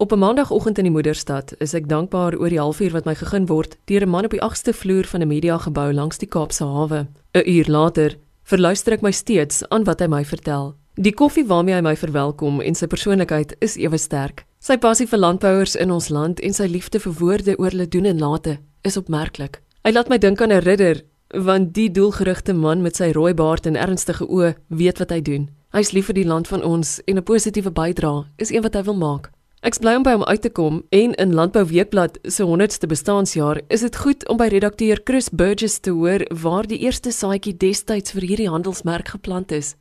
Op 'n maandagooggend in die moederstad is ek dankbaar oor die halfuur wat my gegee word deur 'n man op die 8ste vloer van 'n mediagebou langs die Kaapse hawe. 'n Uur later verluister ek my steeds aan wat hy my vertel. Die koffie waarmee hy my verwelkom en sy persoonlikheid is ewe sterk. Sy passie vir landbouers in ons land en sy liefde vir woorde oor hulle doen en late is opmerklik. Hy laat my dink aan 'n ridder, want die doelgerigte man met sy rooi baard en ernstige oë weet wat hy doen. Hy's lief vir die land van ons en 'n positiewe bydrae is een wat hy wil maak. Ek bly om by hom uit te kom en in Landbou Weekblad se 100ste bestaanjaar is dit goed om by redakteur Chris Burgess te hoor waar die eerste saadjie destyds vir hierdie handelsmerk geplant is.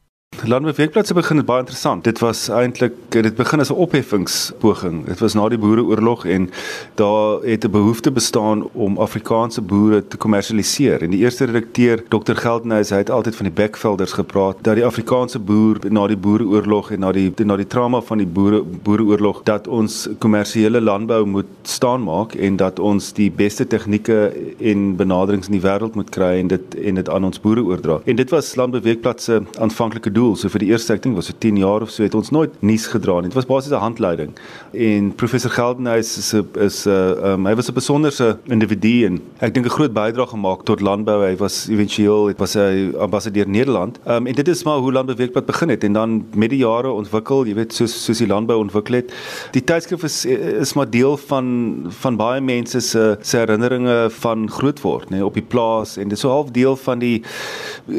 Landbou Weekblad se begin baie interessant. Dit was eintlik dit begin as 'n opheffingspoging. Dit was na die Boereoorlog en daar het 'n behoefte bestaan om Afrikaanse boere te kommersialiseer. En die eerste redakteur, Dr. Geldenhuys, hy het altyd van die backvelders gepraat dat die Afrikaanse boer na die Boereoorlog en na die na die trauma van die boere Boereoorlog dat ons kommersiële landbou moet staan maak en dat ons die beste tegnieke en benaderings in die wêreld moet kry en dit en dit aan ons boere oordra. En dit was Landbou Weekblad se aanvanklike doel. So vir die eerste ek dink was dit 10 jaar of so het ons nooit nuus gedra nie. Dit was basies 'n handleiding. En professor Geldenhuys is 'n is 'n uh, um, hy was 'n besonderse individu en ek dink 'n groot bydrae gemaak tot landbou. Hy was éventueel het was hy ambassadeur Nederland. Um, en dit is maar hoe landbou weekblad begin het en dan met die jare ontwikkel, jy weet soos soos die landbou ontwikkel het. Die tydskrif is is maar deel van van baie mense se se herinneringe van grootword, nê, nee, op die plaas en dit is so half deel van die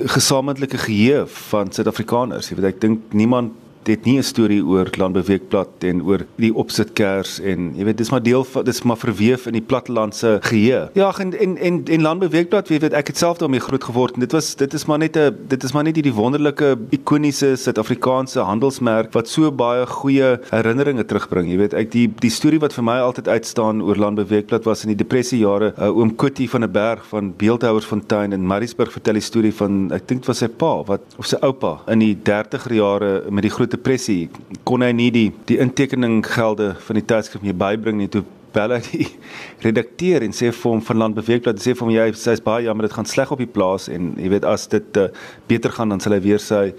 gesamentlike geheue van Suid-Afrika Afrikaners. Jy weet ek dink niemand het nie 'n storie oor Landbeweekblad en oor die opsitkers en jy weet dis maar deel van dis maar verweef in die plattelandse geheue. Ja, en en en, en Landbeweekblad, jy weet ek het self daarmee groot geword en dit was dit is maar net 'n dit is maar net hierdie wonderlike ikoniese Suid-Afrikaanse handelsmerk wat so baie goeie herinneringe terugbring. Jy weet ek die die storie wat vir my altyd uitstaan oor Landbeweekblad was in die depressiejare uh, oom Kutty van 'n berg van Beeldhouersfontein in Mariesburg vertel die storie van ek dink dit was sy pa wat of sy oupa in die 30er jare met die groot depressie kon hy nie die die intekening gelde van die tydskrif meer bybring nie. Toe bel hy die redakteur en sê vir hom van land beweekblad sê vir hom jy sy's baie jammer dit gaan sleg op die plaas en jy weet as dit uh, beter gaan dan sal hy weer sy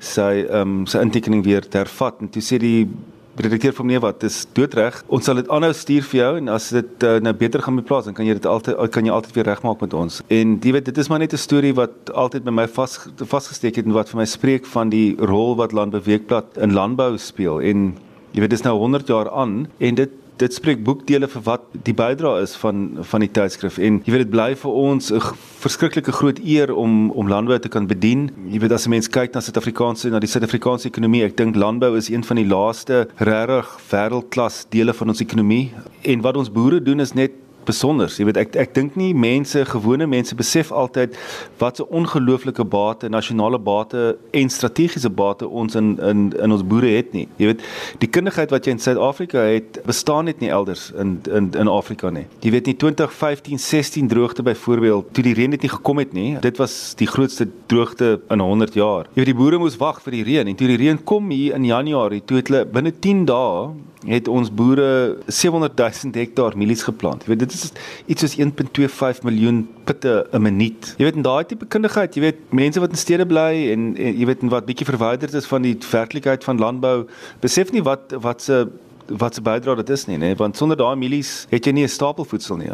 sy ehm um, sy intekening weer hervat. En toe sê die redakteur vir nee wat dis doodreg. Ons sal dit aanhou stuur vir jou en as dit uh, nou beter gaan met plaas dan kan jy dit altyd kan jy altyd weer regmaak met ons. En jy weet dit is maar net 'n storie wat altyd by my vas vasgesteek het en wat vir my spreek van die rol wat landbeweekblad in landbou speel. En jy weet dis nou 100 jaar aan en dit dit spreek boekdele vir wat die bydrae is van van die tydskrif en jy weet dit bly vir ons 'n verskriklike groot eer om om landbou te kan bedien. Jy weet as 'n mens kyk na Suid-Afrikaanse na die Suid-Afrikaanse ekonomie, ek dink landbou is een van die laaste regtig wêreldklas dele van ons ekonomie en wat ons boere doen is net besonders. Jy weet ek ek dink nie mense, gewone mense besef altyd wat 'n ongelooflike bate, nasionale bate en strategiese bate ons in in in ons boere het nie. Jy weet, die kundigheid wat jy in Suid-Afrika het, bestaan net nie elders in in in Afrika nie. Jy weet nie 2015, 16 droogte byvoorbeeld, toe die reën net nie gekom het nie. Dit was die grootste droogte in 100 jaar. Jy weet die boere moes wag vir die reën en toe die reën kom hier in Januarie, toe het hulle binne 10 dae het ons boere 700 000 hektaar mielies geplant. Jy weet dit is iets soos 1.25 miljoen pitte 'n minuut. Jy weet in daai tipe kundigheid, jy weet mense wat in stede bly en, en jy weet wat bietjie verwyderd is van die werklikheid van landbou, besef nie wat wat se wat se bydra dit is nie, nê, want sonder daai mielies het jy nie 'n stapel voedsel nie.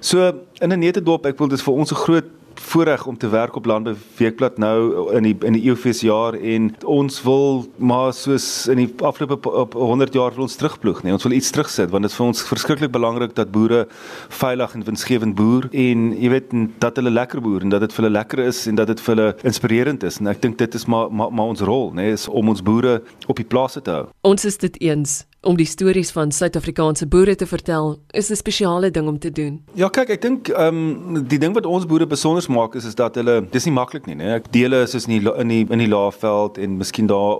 So in 'n netedorp, ek wil dit vir ons 'n groot voorreg om te werk op Landbou Weekblad nou in die in die EOFees jaar en ons wil maar soos in die afgelope op 100 jaar vir ons terugploeg nee ons wil iets terugsit want dit is vir ons verskriklik belangrik dat boere veilig en winsgewend boer en jy weet dat hulle lekker boer en dat dit vir hulle lekker is en dat dit vir hulle inspirerend is. En ek dink dit is maar maar, maar ons rol nee, is om ons boere op die plase te hou. Ons is dit eens om die stories van Suid-Afrikaanse boere te vertel, is 'n spesiale ding om te doen. Ja, kyk, ek dink ehm um, die ding wat ons boere besonder maak is is dat hulle dis nie maklik nie, né? Ek deel is in die in die in die Laagveld en miskien daar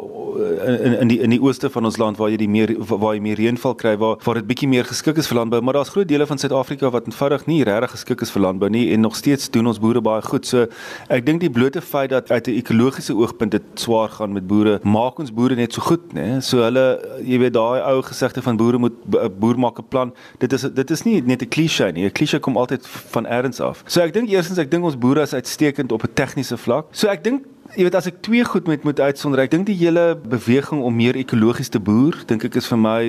in in die in die ooste van ons land waar jy die meer waar jy meer reënval kry waar waar dit bietjie meer geskik is vir landbou, maar daar's groot dele van Suid-Afrika wat eenvoudig nie regtig geskik is vir landbou nie en nog steeds doen ons boere baie goed. So ek dink die blote feit dat uit 'n ekologiese oogpunt dit swaar gaan met boere, maak ons boere net so goed, né? So hulle jy weet daai ou gesegde van boere moet boer maak 'n plan. Dit is dit is nie net 'n klise nie. 'n Klise kom altyd van elders af. So ek dink eerstens ek dink ons boere is uitstekend op 'n tegniese vlak. So ek dink jy weet as ek twee goed met moet uitsonder, ek dink die hele beweging om meer ekologies te boer, dink ek is vir my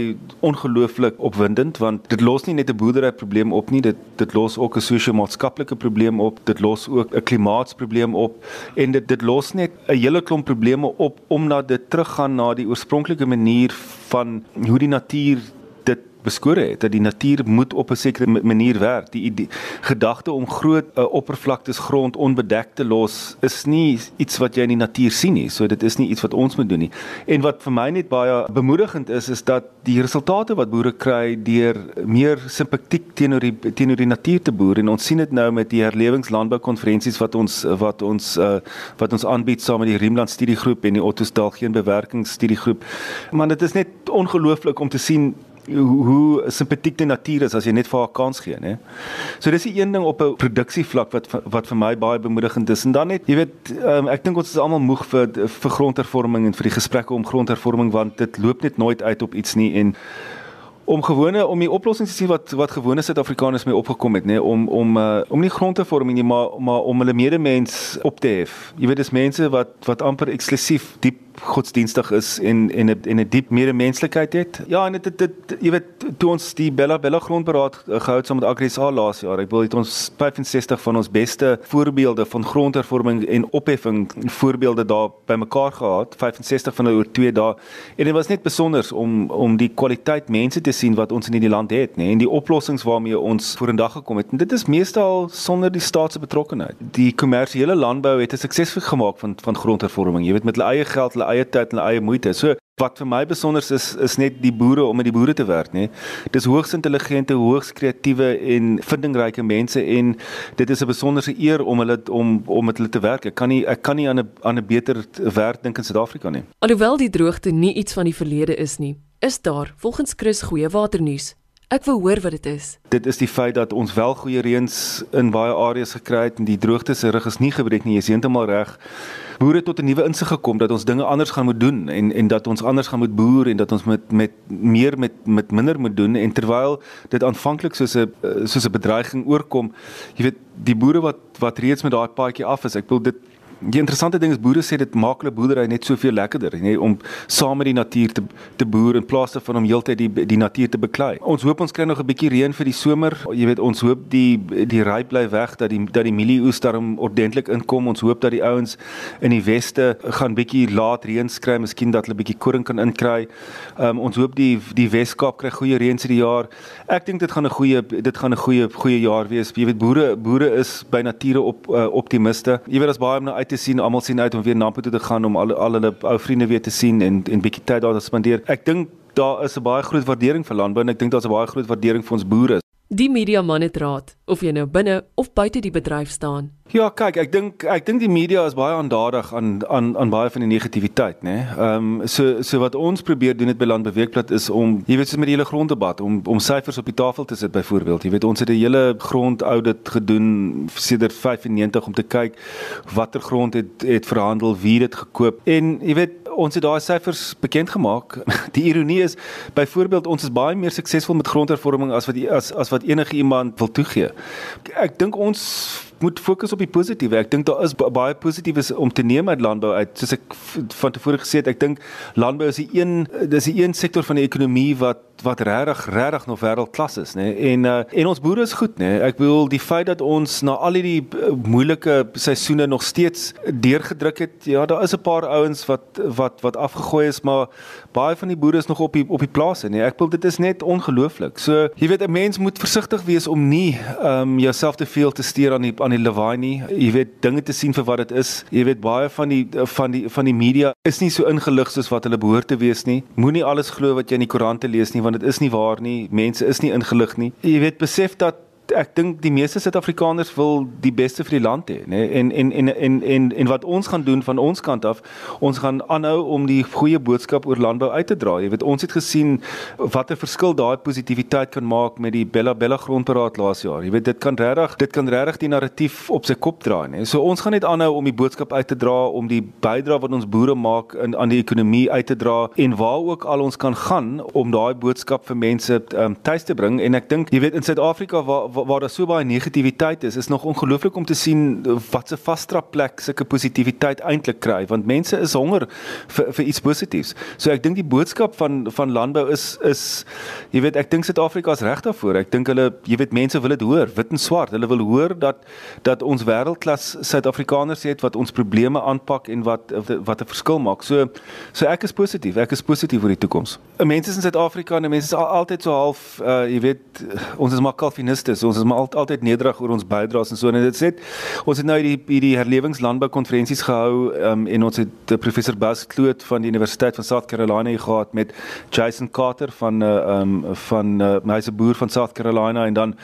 ongelooflik opwindend want dit los nie net 'n boerdery probleem op nie, dit dit los ook 'n sosio-maatskaplike probleem op, dit los ook 'n klimaatsprobleem op en dit dit los net 'n hele klomp probleme op omdat dit teruggaan na die oorspronklike manier van hoe die natuur beskore het dat die natuur moet op 'n sekere manier werk. Die, die gedagte om groot uh, oppervlaktes grond onbedek te los is nie iets wat jy in die natuur sien nie. So dit is nie iets wat ons moet doen nie. En wat vir my net baie bemoedigend is is dat die resultate wat boere kry deur meer simpatiek teenoor die teenoor die natuur te boer en ons sien dit nou met die herlewingslandboukonferensies wat ons wat ons uh, wat ons aanbied saam met die Riemland studiegroep en die Ottosdal geen bewerkingsstudiegroep. Maar dit is net ongelooflik om te sien hoe, simpatiek die natuur is as jy net vir haar kans gee, né? So dis die een ding op 'n produksievlak wat wat vir my baie bemoedigend is. En dan net, jy weet, um, ek dink ons is almal moeg vir vir grondhervorming en vir die gesprekke om grondhervorming want dit loop net nooit uit op iets nie en om gewone om die oplossings te sien wat wat gewone Suid-Afrikaners mee opgekom het nê om om uh, om nie grond te vorm nie maar maar om hulle medemens op te hef. Jy weet dis mense wat wat amper eksklusief diep godsdienstig is en en 'n en 'n diep medemenslikheid het. Ja, en dit dit jy weet toe ons die Bella Bella grondberaad gehou het saam met AgriSA laas jaar, ek wil dit ons 65 van ons beste voorbeelde van grondhervorming en opheffing voorbeelde daar bymekaar gehad, 65 van hulle oor 2 dae. En dit was net besonder om om die kwaliteit mense te sien wat ons in hierdie land het, nê, nee, en die oplossings waarmee ons vorendag gekom het. En dit is meestal sonder die staat se betrokkeheid. Die kommersiële landbou het 'n sukses gemaak van van grondhervorming. Jy weet met hulle eie geld, hulle eie tyd en eie moeite. So wat vir my besonder is is net die boere om met die boere te werk, nê. Dis hoogs intelligente, hoogs kreatiewe en vindingryke mense en dit is 'n besonderse eer om hulle om om met hulle te werk. Ek kan nie ek kan nie aan 'n aan 'n beter werk dink in Suid-Afrika nie. Alhoewel die droogte nie iets van die verlede is nie, is daar volgens Chris goeie waternuus. Ek wil hoor wat dit is. Dit is die feit dat ons wel goeie reëns in baie areas gekry het en die droogte se rug is nie gebreek nie. Jy is heeltemal reg boere tot 'n nuwe insig gekom dat ons dinge anders gaan moet doen en en dat ons anders gaan moet boer en dat ons met met meer met met minder moet doen en terwyl dit aanvanklik soos 'n soos 'n bedreiging oorkom jy weet die boere wat wat reeds met daai paadjie af is ek wil dit Die interessante ding is boere sê dit maak hulle boerdery net soveel lekkerder, nê, om saam met die natuur te te boer in plaas daarvan om heeltyd die die natuur te beklei. Ons hoop ons kry nog 'n bietjie reën vir die somer. Jy weet, ons hoop die die ry bly weg dat die dat die mielieoes daarom ordentlik inkom. Ons hoop dat die ouens in die weste gaan bietjie laat reën kry, miskien dat hulle bietjie koring kan inkry. Um, ons hoop die die Weskaap kry goeie reën hierdie jaar. Ek dink dit gaan 'n goeie dit gaan 'n goeie goeie jaar wees. Jy weet, boere boere is by nature op uh, optimiste. Jy weet, as baie om na uit te sien. Almal sien uit om weer Nampo toe te gaan om al al hulle ou vriende weer te sien en en bietjie tyd daar te spandeer. Ek dink daar is 'n baie groot waardering vir landbou en ek dink daar's 'n baie groot waardering vir ons boere. Die media man het raad of jy nou binne of buite die bedryf staan. Ja, kyk, ek dink ek dink die media is baie aandadig aan aan aan baie van die negativiteit, né? Nee? Ehm um, so so wat ons probeer doen dit by Landbeweegblad is om jy weet so met die hele gronddebat om om syfers op die tafel te sit byvoorbeeld. Jy weet ons het 'n hele grondaudit gedoen sedert 95 om te kyk watter grond het het verhandel, wie dit gekoop en jy weet ons het daai syfers bekend gemaak. Die ironie is byvoorbeeld ons is baie meer suksesvol met grondhervorming as wat as as wat enige iemand wil toegee. Ek dink ons moet fokus op die positiewe. Ek dink daar is baie positiefs om te neem uit landbou uit. Soos ek van tevore gesê het, ek dink landbou is die een dis die een sektor van die ekonomie wat wat regtig regtig nog wêreldklas is, nê. Nee? En uh, en ons boere is goed, nê. Nee? Ek bedoel die feit dat ons na al hierdie uh, moeilike seisoene nog steeds deurgedruk het. Ja, daar is 'n paar ouens wat wat wat afgegooi is, maar baie van die boere is nog op die op die plase, nê. Nee? Ek bedoel dit is net ongelooflik. So, jy weet 'n mens moet versigtig wees om nie ehm um, jouself te veel te steur aan die aan die lawaai nie. Jy weet dinge te sien vir wat dit is. Jy weet baie van die van die van die media is nie so ingelig soos wat hulle behoort te wees nie. Moenie alles glo wat jy in die koerante lees nie want dit is nie waar nie. Mense is nie ingelig nie. Jy weet besef dat ek dink die meeste Suid-Afrikaners wil die beste vir die land hê, nê? En en en en en en wat ons gaan doen van ons kant af, ons gaan aanhou om die goeie boodskap oor landbou uit te dra. Jy weet, ons het gesien watter verskil daai positiwiteit kan maak met die Bella Bella grondberaad laas jaar. Jy weet, dit kan regtig, dit kan regtig die narratief op sy kop draai, nê? So ons gaan net aanhou om die boodskap uit te dra, om die bydrae wat ons boere maak in aan die ekonomie uit te dra en waar ook al ons kan gaan om daai boodskap vir mense um, tuis te bring en ek dink jy weet in Suid-Afrika waar waar, waar daar so baie negativiteit is, is nog ongelooflik om te sien wat 'n vasstra plek sulke positiwiteit eintlik kry, want mense is honger vir vir iets positiefs. So ek dink die boodskap van van landbou is is jy weet, ek dink Suid-Afrika is reg daarvoor. Ek dink hulle jy weet mense wil dit hoor, wit en swart. Hulle wil hoor dat dat ons wêreldklas Suid-Afrikaners het wat ons probleme aanpak en wat wat 'n verskil maak. So so ek is positief. Ek is positief oor die toekoms. Mense in Suid-Afrika en mense is al, altyd so half uh, jy weet ons is maar kalviniste. Ons is maar al, altyd nederig oor ons bydraes en so en dit sê ons het nou hierdie hierdie herlewingslandbou konferensies gehou um, en ons het uh, professor Bas Kloot van die Universiteit van South Carolina gehad met Jason Carter van uh, um, van uh, hy's 'n boer van South Carolina en dan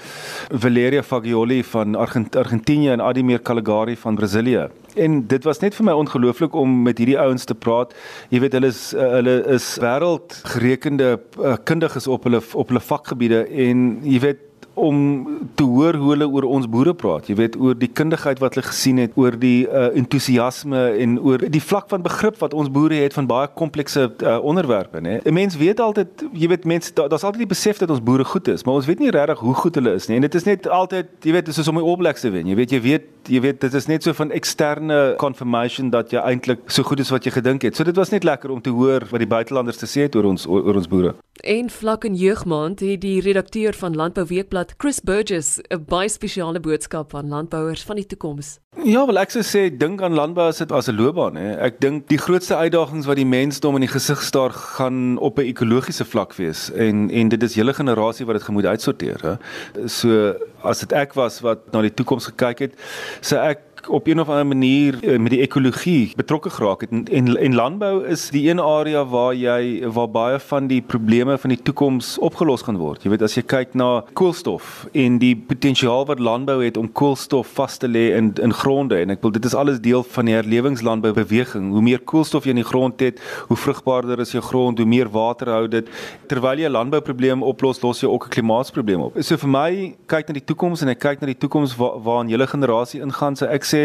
Valeria Fagioli van Argent Argentinië en Adimir Caligari van Brasilië. En dit was net vir my ongelooflik om met hierdie ouens te praat. Jy weet hulle is uh, hulle is wêreldgerekende uh, kundiges op hulle op hulle vakgebiede en jy weet om te hoor hoe hulle oor ons boere praat. Jy weet oor die kundigheid wat hulle gesien het, oor die uh, entoesiasme en oor die vlak van begrip wat ons boere het van baie komplekse uh, onderwerpe, né? 'n Mens weet altyd, jy weet mense daar's da altyd die besef dat ons boere goed is, maar ons weet nie regtig hoe goed hulle is nie. En dit is net altyd, jy weet, dit is soos om die Blacks te wen. Jy weet jy weet jy weet dit is net so van eksterne confirmation dat jy eintlik so goed is wat jy gedink het. So dit was net lekker om te hoor wat die buitelanders te sê het oor ons oor ons boere. En vlak in jeugmaand het die redakteur van Landbou Weekblad, Chris Burgess, 'n baie spesiale boodskap aan landbouers van die toekoms. Ja, wel ek sou sê dink aan landbou as dit as 'n loopbaan, hè. Ek dink die grootste uitdagings wat die mensdom in die gesig staar gaan op 'n ekologiese vlak wees en en dit is hele generasie wat dit gemoed uitsorteer, hè. So as dit ek was wat na die toekoms gekyk het, sê ek op een of ander manier eh, met die ekologie betrokke geraak het en en, en landbou is die een area waar jy waar baie van die probleme van die toekoms opgelos gaan word. Jy weet as jy kyk na koolstof en die potensiaal wat landbou het om koolstof vas te lê in in gronde en ek wil dit is alles deel van die herlewingslandbou beweging. Hoe meer koolstof jy in die grond het, hoe vrugbaarder is jou grond, hoe meer water hou dit. Terwyl jy 'n landbouprobleem oplos, los jy ook 'n klimaatsprobleem op. So vir my kyk na die toekoms en ek kyk na die toekoms waar waar 'n hele generasie ingaan, so ek sê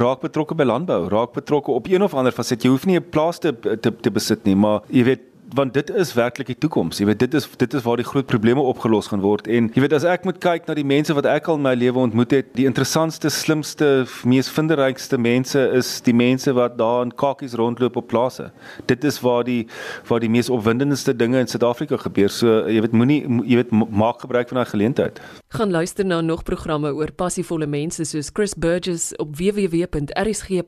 raak betrokke by landbou, raak betrokke op een of ander faset. Jy hoef nie 'n plaas te te, te besit nie, maar jy weet want dit is werklik die toekoms. Jy weet dit is dit is waar die groot probleme opgelos gaan word en jy weet as ek moet kyk na die mense wat ek al in my lewe ontmoet het, die interessantste, slimste, mees vindingrykste mense is die mense wat daar in kakies rondloop op plase. Dit is waar die waar die mees opwindendste dinge in Suid-Afrika gebeur. So jy weet moenie jy weet maak gebruik van daai geleentheid. Gaan luister na nog programme oor passievolle mense soos Chris Burgess op www.rsg.co.za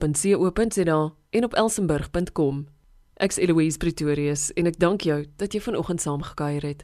en op elsenburg.com. Ek's Eloise Pretorius en ek dank jou dat jy vanoggend saamgekuier het.